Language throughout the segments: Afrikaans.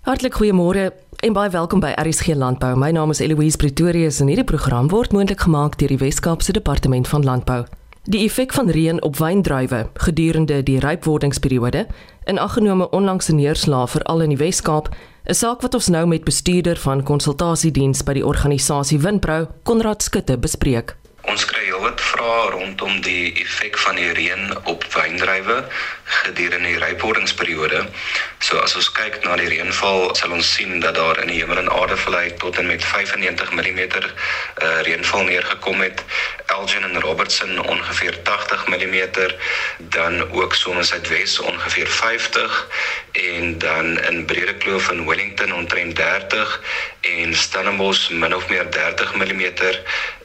Hartlik goeiemôre en baie welkom by RSG Landbou. My naam is Eloise Pretorius en hierdie program word moontlik gemaak deur die Wes-Kaapse Departement van Landbou. Die effek van reën op wyndruiwe gedurende die rypwordingsperiode, in aggenome onlangse neerslae veral in die Wes-Kaap, 'n saak wat ons nou met bestuurder van konsultasiediens by die organisasie Winpro, Konrad Skutte, bespreek. Ons kry heelwat vrae rondom die effek van die reën op wyndrywe gedurende die rypwordingsperiode. So as ons kyk na die reënval, sal ons sien dat daar in die Hemel en Aarde vallei tot en met 95 mm uh, reënval neergekom het. Elgin en Robertson ongeveer 80 mm, dan ook soms Suidwes ongeveer 50 en dan in Brede Kloof in Wellington omtrent 30 en Stellenbosch min of meer 30 mm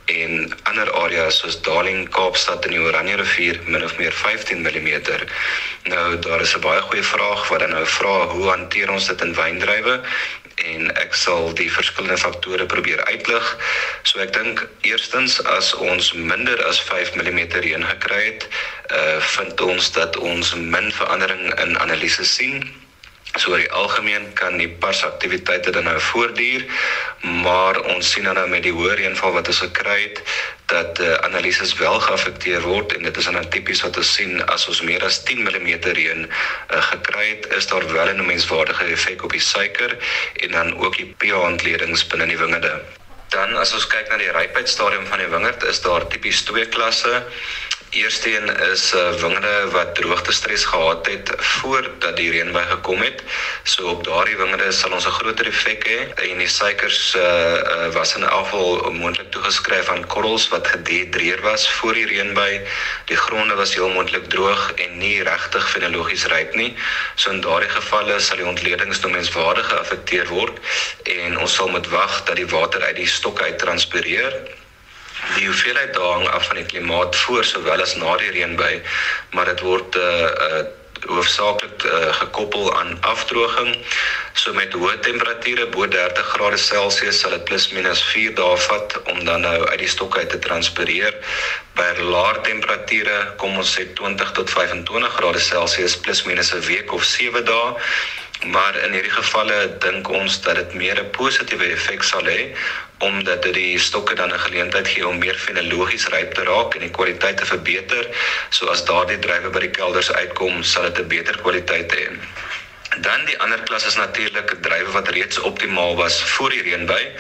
en ander areas soos Darling, Kaapstad en die Oranje rivier min of meer 15 mm. Nou daar is 'n baie goeie vraag wat dan nou vra hoe hanteer ons dit in wyndrywe en ek sal die verskillende faktore probeer uitlig. So ek dink eerstens as ons minder as 5 mm reën gekry het, uh vind ons dat ons min verandering in analises sien So oor die algemeen kan die parsaktiwiteite dan nou voortduur, maar ons sien nou met die hoë reënval wat ons gekry het dat uh, analises wel geaffekteer word en dit is dan tipies wat ons sien as ons meer as 10 mm reën uh, gekry het, is daar wel 'n menswaardige effek op die suiker en dan ook die pH-ontledings binne die wingerde. Dan as ons kyk na die rypheidsstadium van die wingerd, is daar tipies twee klasse. Eerste een is uh, wingerde wat droogte stres gehad het voordat die reën bygekom het. So op daardie wingerde sal ons 'n groter effek hê en die suikers uh, uh, was in afval moontlik toegeskryf aan korrels wat gedehidreer was voor die reën by. Die gronde was heel moontlik droog en nie regtig fenologies ryp nie. So in daardie gevalle sal die ontledings nou menswaardig geaffekteer word en ons sal moet wag dat die water uit die stokke uit transpireer die hoeveelheid daar hang af van die klimaat voor sowel as na die reënby, maar dit word 'n uh, uh, hoofsaaklik uh, gekoppel aan afdroging. So met hoë temperature bo 30 grade Celsius sal dit plus minus 4 dae vat om dan nou uit die stok uit te transpireer. By laer temperature, kom ons sê 20 tot 25 grade Celsius plus minus 'n week of 7 dae maar in hierdie gevalle dink ons dat dit meer 'n positiewe effek sal hê omdat dit die stokke dan 'n geleentheid gee om meer fenologies ryp te raak en die kwaliteit te verbeter. So as daardie drywe by die kelders uitkom, sal dit 'n beter kwaliteit hê. Dan die ander klas is natuurlik drywe wat reeds optimaal was voor die reënby.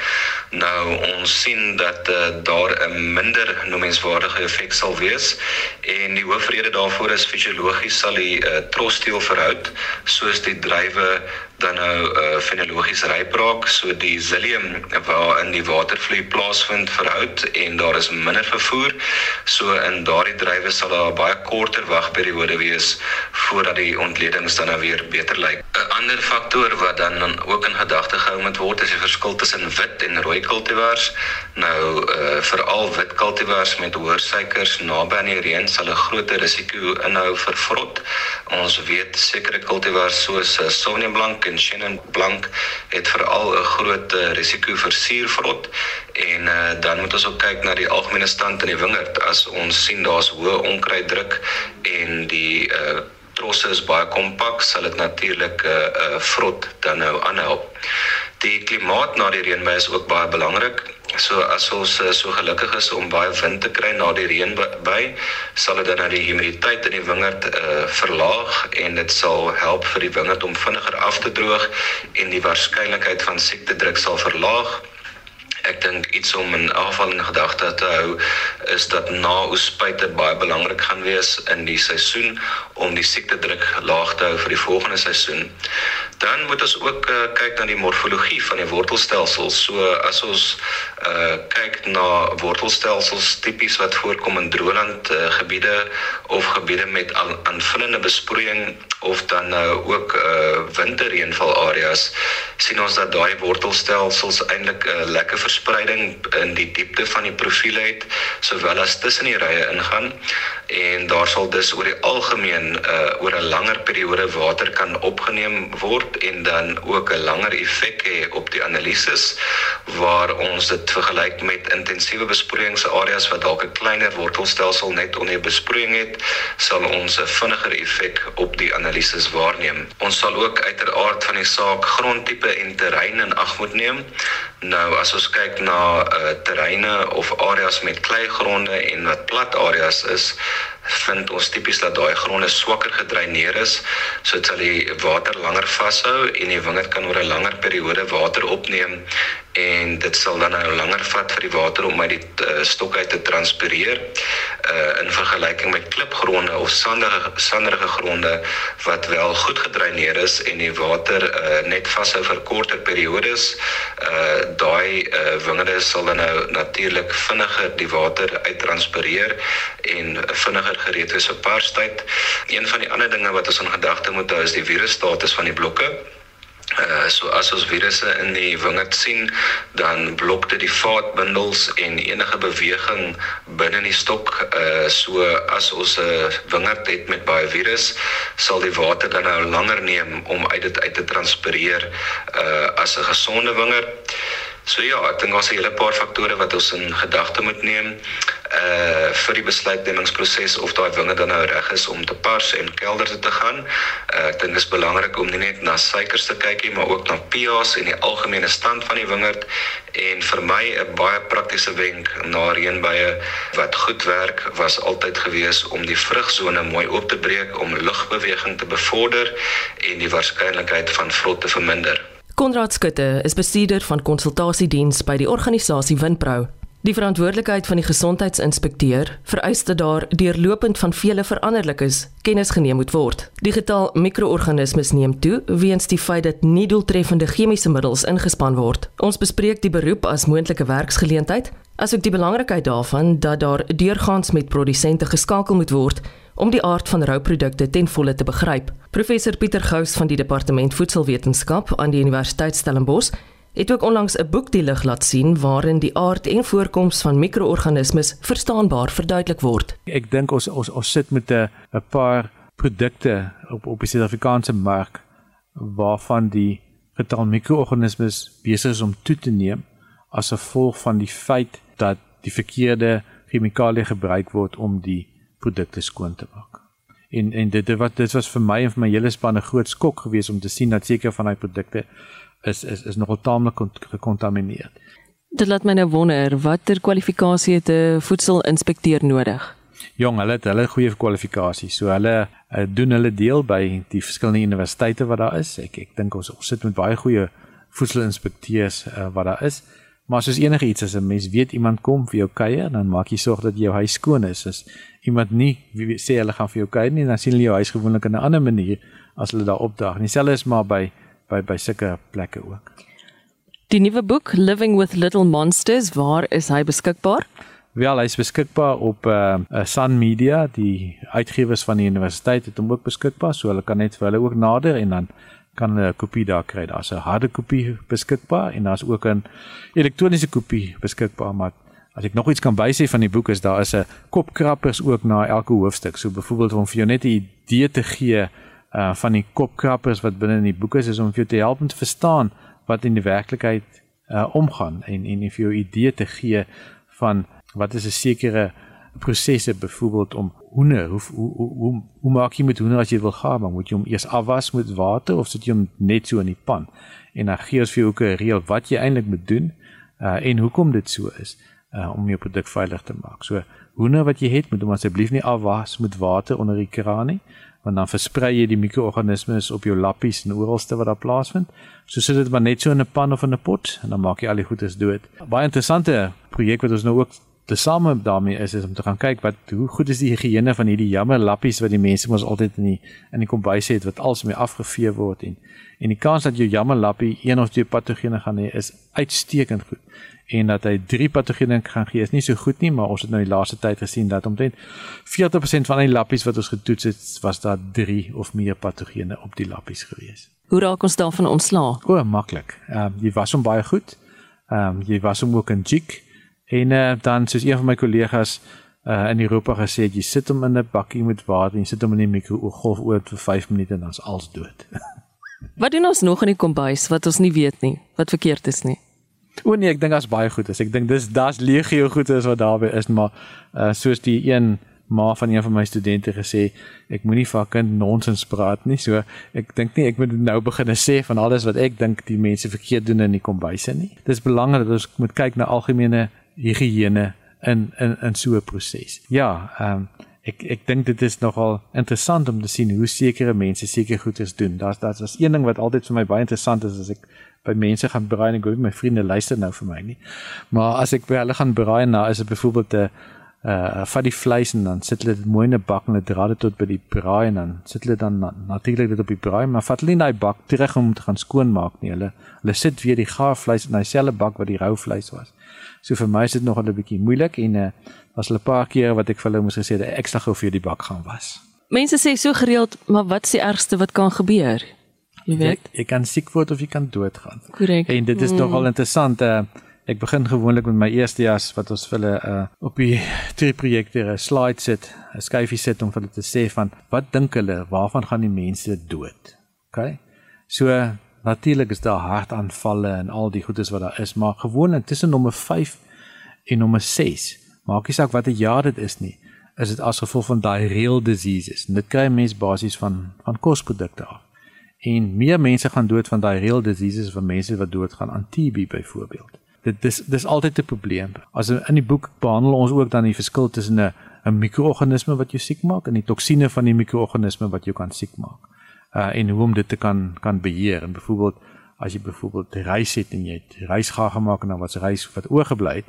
Nou ons sien dat uh, daar 'n minder noemenswaardige effek sal wees en die hoofrede daarvoor is fisiologies sal die uh, trosdeel verhoud soos die drywe dan nou uh, fenologies ryp raak so die psyllium waarin die watervloei plaasvind verhoud en daar is minder vervoer. So in daardie drywe sal daar baie korter wagperiode wees voordat die ontledings dan nou weer beter lyk. 'n ander faktor wat dan ook in gedagte gehou moet word is die verskil tussen wit en rooi kultivars nou uh, veral wit kultivars met hoër suikers naby aan die reën sal 'n groter risiko inhou vir vrot. Ons weet sekere kultivars soos uh, Sauvignon Blanc en Chenin Blanc het veral 'n groot uh, risiko vir suurvrot. En uh, dan moet ons ook kyk na die algemene stand in die wingerd. As ons sien daar's hoë onkruiddruk en die uh, trosse is baie kompak sal dit natuurlik 'n uh, uh, vrot dan nou aanhelp. Die klimaat na die reënby is ook baie belangrik. So as ons uh, so gelukkig is om baie wind te kry na die reën by, sal dit dan nou die humiditeit in die wingerd uh, verlaag en dit sal help vir die wingerd om vinniger af te droog en die waarskynlikheid van siektedruk sal verlaag. Ek dink iets om in afval in gedagte te hou is dat na oespuite baie belangrik gaan wees in die seisoen om die siektedruk laag te hou vir die volgende seisoen. Dan moet ons ook uh, kyk na die morfologie van die wortelstelsels. So as ons uh kyk na wortelstelsels tipies wat voorkom in droëland uh, gebiede of gebiede met aanvullende besproeiing of dan nou uh, ook uh winterreënval areas, sien ons dat daai wortelstelsels eintlik 'n uh, lekker verspreiding in die diepte van die profiel het sowel as tussen die rye ingaan en daar sal dus oor die algemeen uh, oor 'n langer periode water kan opgeneem word en dan ook 'n langer effek hê op die analises waar ons dit vergelyk met intensiewe besproeiingsareas wat dalk 'n kleiner wortelstelsel net onder besproeiing het sal ons 'n vinniger effek op die analises waarneem. Ons sal ook uiteraard van die saak grondtipe en terrein in ag moet neem. Nou as ons kyk na uh, terreine of areas met kleigronde en wat plat areas is vind ons tipies dat daai gronde swakker gedreineer is, so dit sal die water langer vashou en die wingerd kan oor 'n langer periode water opneem en dit sal dan nou langer vat vir die water om uit die uh, stok uit te transpireer uh, in vergelyking met klipgronde of sandige sanderige gronde wat wel goed gedreineer is en die water uh, net vashou vir korter periodes uh, daai uh, wingerde sal dan nou natuurlik vinniger die water uittranspireer en vinniger vinniger gereed is vir parstyd. Een van die ander dinge wat ons in gedagte moet hou is die virusstatus van die blokke. Uh so as ons virusse in die wingerd sien, dan blok dit die vaatbindels en enige beweging binne die stok. Uh so as ons 'n wingerd het met baie virus, sal die water dan nou langer neem om uit dit uit te transpireer uh as 'n gesonde wingerd. So ja, ek dink daar's 'n hele paar faktore wat ons in gedagte moet neem uh vir die besluitnemingsproses of daai winge dan nou reg is om te pars en kelder te gaan. Uh, ek dink dit is belangrik om nie net na suikers te kyk nie, maar ook na pH en die algemene stand van die wingerd en vir my 'n baie praktiese wenk na reënbuie wat goed werk was altyd gewees om die vrugsone mooi oop te breek om lugbeweging te bevorder en die waarskynlikheid van vrot te verminder. Konrad Skutte is bestuurder van konsultasiediens by die organisasie Windbrou. Die verantwoordelikheid van die gesondheidsinspekteur vereis dat daar deurlopend van vele veranderlikes kennis geneem moet word. Die getal mikroorganismes neem toe weens die feit dat nie doeltreffende chemiese middels ingespan word. Ons bespreek die beroep as moontlike werksgeleentheid, asook die belangrikheid daarvan dat daar deurgaans met produsente geskakel moet word om die aard van rouprodukte ten volle te begryp. Professor Pieter Gous van die Departement Voedselwetenskap aan die Universiteit Stellenbosch het ook onlangs 'n boek die lig laat sien waarin die aard en voorkoms van mikroorganismes verstaanbaar verduidelik word. Ek dink ons ons ons sit met 'n 'n paar produkte op op die Suid-Afrikaanse mark waarvan die getal mikroorganismes besig is om toe te neem as gevolg van die feit dat die verkeerde chemikalieë gebruik word om die produkte skoon te maak. En en dit wat dit was vir my en vir my hele span 'n groot skok geweest om te sien dat seker van daai produkte is is is nogal taamlik gekontamineer. Dit laat my nou wonder watter kwalifikasie het 'n voedselinspekteur nodig? Jong, hulle het hulle goeie kwalifikasie. So hulle uh, doen hulle deel by die verskillende universiteite wat daar is. Ek ek dink ons, ons sit met baie goeie voedselinspekteurs uh, wat daar is. Maar soos enige iets as 'n mens weet iemand kom vir jou kuier, dan maak jy sorg dat jou huis skoon is. As iemand nie sê hulle gaan vir jou kuier nie, dan sien hulle jou huis gewoonlik in 'n ander manier as hulle daar opdaag. Dieselfde is maar by by by sulke plekke ook. Die nuwe boek Living with Little Monsters, waar is hy beskikbaar? Wel, hy is beskikbaar op uh, uh Sun Media, die uitgewers van die universiteit het hom ook beskikbaar, so hulle kan net vir hulle ook nader en dan kan 'n kopie daar kry. Daar's 'n harde kopie beskikbaar en daar's ook 'n elektroniese kopie beskikbaar, maar as ek nog iets kan bysê van die boek is daar is 'n kopkrappers ook na elke hoofstuk. So byvoorbeeld om vir jou net 'n idee te gee uh van die kopkrappers wat binne in die boek is, is om vir jou te help om te verstaan wat in die werklikheid uh omgaan en en vir jou idee te gee van wat is 'n sekere prosesse byvoorbeeld om hoender hoe hoe hoe hoe maak jy met hoender as jy wil gaar maar moet jy hom eers afwas met water of sit jy hom net so in die pan? En dan gee ons vir jou ook 'n reël wat jy eintlik moet doen uh, en hoekom dit so is uh, om jou produk veilig te maak. So hoender wat jy het moet hom asseblief nie afwas met water onder die kraan nie want dan versprei jy die mikroorganismes op jou lappies en oralste wat daar plaasvind. So sit dit maar net so in 'n pan of in 'n pot en dan maak jy al die goedes dood. Baie interessante projek wat ons nou ook tesame daarmee is is om te gaan kyk wat hoe goed is die higiëne van hierdie jammer lappies wat die mense mos altyd in die in die kombuis het wat als mee afgevee word en en die kans dat jou jammer lappie een of twee patogene gaan hê is uitstekend goed en dat hy drie patogene gaan gee is nie so goed nie maar ons het nou die laaste tyd gesien dat omtrent 40% van die lappies wat ons getoets het was daar drie of meer patogene op die lappies gewees. Hoe raak ons daarvan ontslaa? O, maklik. Ehm uh, die was hom baie goed Ehm um, jy was hom ook in Jik en uh, dan soos een van my kollegas uh, in Europa gesê het, jy sit hom in 'n bakkie met water en jy sit hom in die mikrogolfoond vir 5 minute en dan's alles dood. wat doen ons nog in die kombuis wat ons nie weet nie, wat verkeerd is nie? O nee, ek dink daar's baie goed is. Ek dink dis daar's legio goed is wat daarby is, maar uh, soos die een ma van een van my studente gesê, ek moenie vir 'n kind nonsens praat nie. So ek dink nie ek moet nou begin sê van alles wat ek dink die mense verkeerd doen in die kombuise nie. Dis belangrik dat ons moet kyk na algemene higiëne in in in so 'n proses. Ja, ehm um, ek ek dink dit is nogal interessant om te sien hoe sekere mense seker goeders doen. Daar's daar's was een ding wat altyd vir my baie interessant is as ek by mense gaan braai en ek hoor my vriende luister nou vir my nie. Maar as ek by hulle gaan braai nou is dit byvoorbeeld 'n uh vat die vleis en dan sit hulle dit mooi in 'n bak en hulle dra dit tot by die braai en dan sit hulle dan na, natuurlik dit op die braai maar vat hulle nie daai bak terug om te gaan skoonmaak nie. Hulle hulle sit weer die gaar vleis in daai selfe bak wat die rou vleis was. So vir my is dit nog 'n bietjie moeilik en uh was hulle 'n paar keer wat ek vir hulle moes gesê dat ek sal gou vir die bak gaan was. Mense sê so gereeld maar wat is die ergste wat kan gebeur? Jy weet. jy, jy kan siek word of jy kan doodgaan. Korrek. En dit is mm. nogal interessant uh Ek begin gewoonlik met my eerste jas wat ons vir hulle uh, op die twee projekte 'n slide sit, 'n skyfie sit om vir hulle te sê van wat dink hulle, waarvan gaan die mense dood? OK. So natuurlik is daar hartaanvalle en al die goedes wat daar is, maar gewoonlik tussen nommer 5 en nommer 6, maak nie saak watter jaar dit is nie, is dit as gevolg van daai real diseases. En dit kry mense basies van van kosprodukte af. En meer mense gaan dood van daai real diseases as van mense wat doodgaan aan TB byvoorbeeld dit dis dis altyd 'n probleem. As in die boek behandel ons ook dan die verskil tussen 'n 'n mikroorganisme wat jou siek maak en die toksine van die mikroorganisme wat jou kan siek maak. Uh en hoe om dit te kan kan beheer. En byvoorbeeld as jy byvoorbeeld rys het en jy het rys gaar gemaak en dan was rys wat oorgebly het,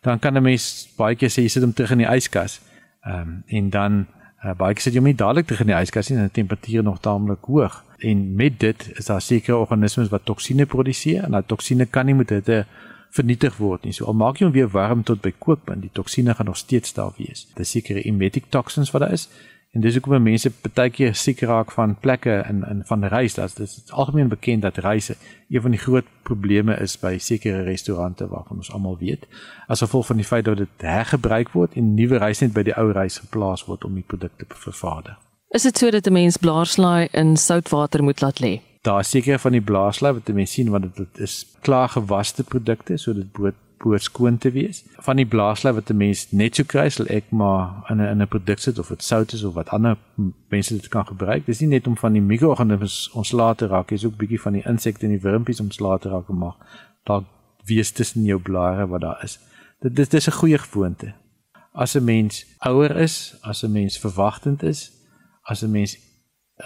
dan kan 'n mens baie keer sê jy sit hom terug in die yskas. Ehm um, en dan uh, baie keer sit jy hom nie dadelik terug in die yskas nie, dan die temperatuur nog taamlik hoog. En met dit is daar sekere organismes wat toksine produseer en daai toksine kan nie met hitte vernietig word nie. So al maak jy hom weer warm tot by kookpunt, die toksine gaan nog steeds daar wees. Dis sekere emetic toxins wat daar is. En dis hoekom mense baie keer siek raak van plekke in in van reis. Dit is algemeen bekend dat reise een van die groot probleme is by sekere restaurante waarvan ons almal weet. As gevolg van die feit dat dit hergebruik word en nuwe reis net by die ou reis geplaas word om die produkte te vervaardig. Is dit so dat 'n mens blaarslaai in soutwater moet laat lê? Daar seker van die blaarslaai wat mense sien want dit is klaar gewaste produkte so dit behoort behoort skoon te wees. Van die blaarslaai wat 'n mens net so kry, sal ek maar in 'n in 'n produk sit of dit sout is of wat ander mense dit kan gebruik. Dis nie net om van die mikroorganismes ontslae te raak, dis ook bietjie van die insekte en die wurmpies ontslae te raak om daar wees tussen jou blare wat daar is. Dit dis dis 'n goeie gewoonte. As 'n mens ouer is, as 'n mens verwagtend is, as 'n mens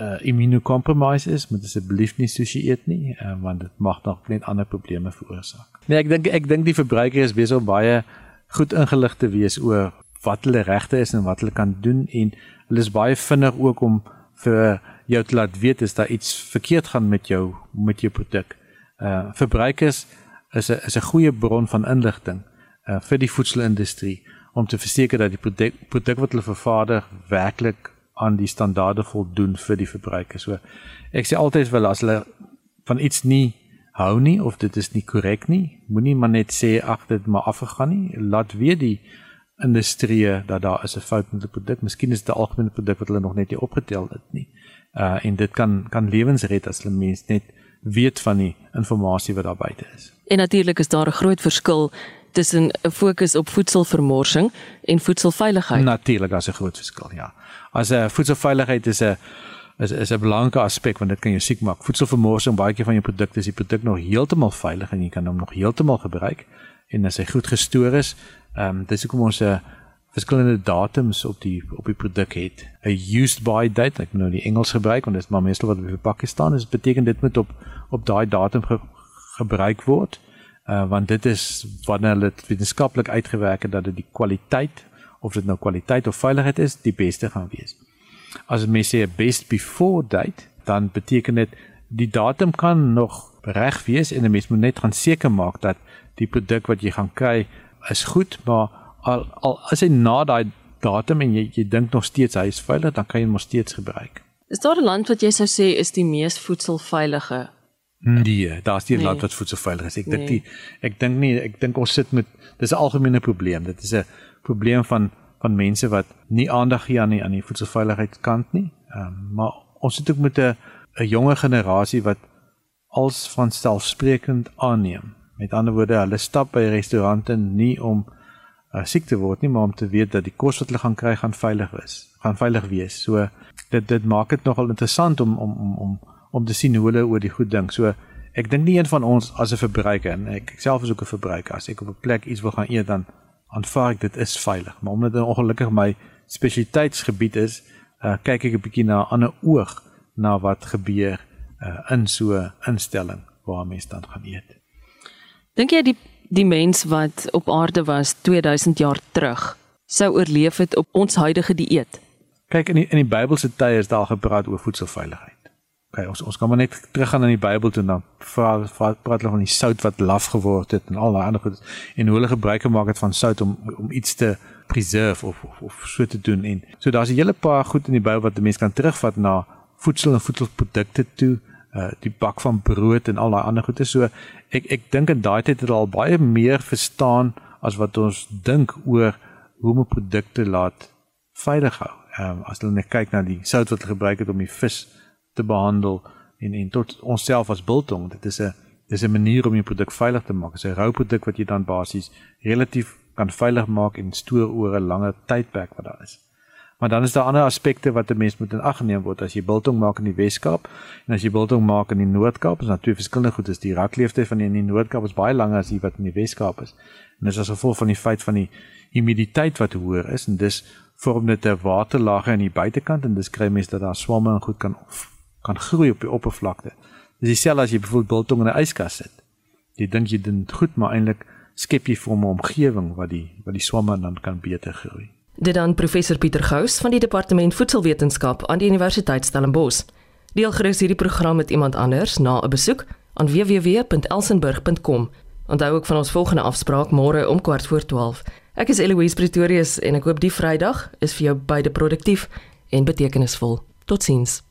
uh immunocompromised is, moet asseblief nie sushi eet nie, uh, want dit mag nog net ander probleme veroorsaak. Nee, ek dink ek dink die verbruiker is besig om baie goed ingelig te wees oor wat hulle regte is en wat hulle kan doen en hulle is baie vinnig ook om vir jou te laat weet as daar iets verkeerd gaan met jou met jou produk. Uh verbruikers is 'n is 'n goeie bron van inligting uh vir die voedselindustrie om te verseker dat die produk produk wat hulle vervaardig werklik aan die standaarde voldoen vir die verbruiker. So ek sê altyd wel as hulle van iets nie hou nie of dit is nie korrek nie, moenie maar net sê ag dit maar afgegaan nie. Laat weet die industrie dat daar is 'n fout met die produk. Miskien is dit 'n algemene produk wat hulle nog net nie opgetel het nie. Uh en dit kan kan lewens red as hulle mens net weet van die inligting wat daar buite is. En natuurlik is daar 'n groot verskil tussen 'n fokus op voedselvermorsing en voedselveiligheid. Natuurlik, daar's 'n groot verskil, ja. As 'n voedselveiligheid is 'n is is 'n belangrike aspek want dit kan jou siek maak. Voedselvermorsing, baie keer van jou produkte is die produk nog heeltemal veilig en jy kan hom nog heeltemal gebruik en as hy goed gestoor is, ehm um, dis hoekom ons 'n uh, verskillende datums op die op die produk het. 'n used by date, ek nou die Engels gebruik want dit is maar meestal wat op die pakkie staan, is beteken dit moet op op daai datum ge, gebruik word uh, want dit is wanneer hulle wetenskaplik uitgewerk het dat dit die kwaliteit of dit nou kwaliteit of veiligheid is, die beste gaan wees. As mense sê 'n best before date, dan beteken dit die datum kan nog reg wees en 'n mens moet net gaan seker maak dat die produk wat jy gaan kry is goed, maar al al as hy na daai datum en jy jy dink nog steeds hy is veilig, dan kan jy hom steeds gebruik. Is daar 'n land wat jy sou sê is die mees voedselveilige Nee, daar's nie 'n nee. land wat voedselveilig is. Ek nee. dink nie ek dink nie ek dink ons sit met dis 'n algemene probleem. Dit is 'n probleem van van mense wat nie aandag gee aan die aan die voedselveiligheidskant nie. Ehm um, maar ons sit ook met 'n 'n jonger generasie wat als van selfsprekend aanneem. Met ander woorde, hulle stap by restaurante nie om uh, siek te word nie, maar om te weet dat die kos wat hulle gaan kry gaan veilig is, gaan veilig wees. So dit dit maak dit nogal interessant om om om om om te sien hoe hulle oor die goed dink. So ek dink nie een van ons as 'n verbruiker en ek, ek self is ook 'n verbruiker as ek op 'n plek iets wil gaan eet dan aanvaar ek dit is veilig. Maar omdat dit ongelukkig my spesialiteitsgebied is, uh, kyk ek 'n bietjie na 'n ander oog na wat gebeur uh, in so 'n instelling waar mense dan gaan eet. Dink jy die die mens wat op aarde was 2000 jaar terug sou oorleef het op ons huidige dieet? Kyk in die, in die Bybelse tye is daar gepraat oor voedselveiligheid. Okay, ons ons kan maar net teruggaan in die Bybel toe dan vra praat hulle van die sout wat laf geword het en al daai ander goed en hoe hulle gebruik gemaak het van sout om om iets te preserve of of, of so te doen en so daar's 'n hele paar goed in die Bybel wat 'n mens kan terugvat na voedsel en voedselprodukte toe uh die bak van brood en al daai ander goede so ek ek dink in daai tyd het hulle al baie meer verstaan as wat ons dink oor hoe om produkte laat veilig hou. Ehm um, as hulle net kyk na die sout wat hulle gebruik het om die vis te behandel en en tot onsself as biltong. Dit is 'n dis 'n manier om jou produk veilig te maak. Dit is 'n rou produk wat jy dan basies relatief kan veilig maak en stoor oor 'n langer tydperk wat daar is. Maar dan is daar ander aspekte wat 'n mens moet in ag neem word as jy biltong maak in die Wes-Kaap en as jy biltong maak in die Noord-Kaap. Is natuurlik verskillende goed. Is die rakleefte van die in die Noord-Kaap is baie langer as die wat in die Wes-Kaap is. En dis as gevolg van die feit van die humiditeit wat hoër is en dis vorm dit 'n waterlaag aan die buitekant en dis kry mense dat daar swamme en goed kan kan groei op die oppervlakte. Dis dieselfde as jy byvoorbeeld biltong in 'n yskas sit. Jy dink jy doen goed, maar eintlik skep jy vir 'n omgewing wat die wat die swamme dan kan beter groei. Dit dan professor Pieter Gous van die departement voedselwetenskap aan die Universiteit Stellenbosch. Deel gerus hierdie program met iemand anders na 'n besoek aan www.elsenburg.com. Onthou ook van ons volgende afspraak môre om kwart voor 12. Ek is Eloise Pretorius en ek hoop die Vrydag is vir jou beide produktief en betekenisvol. Totsiens.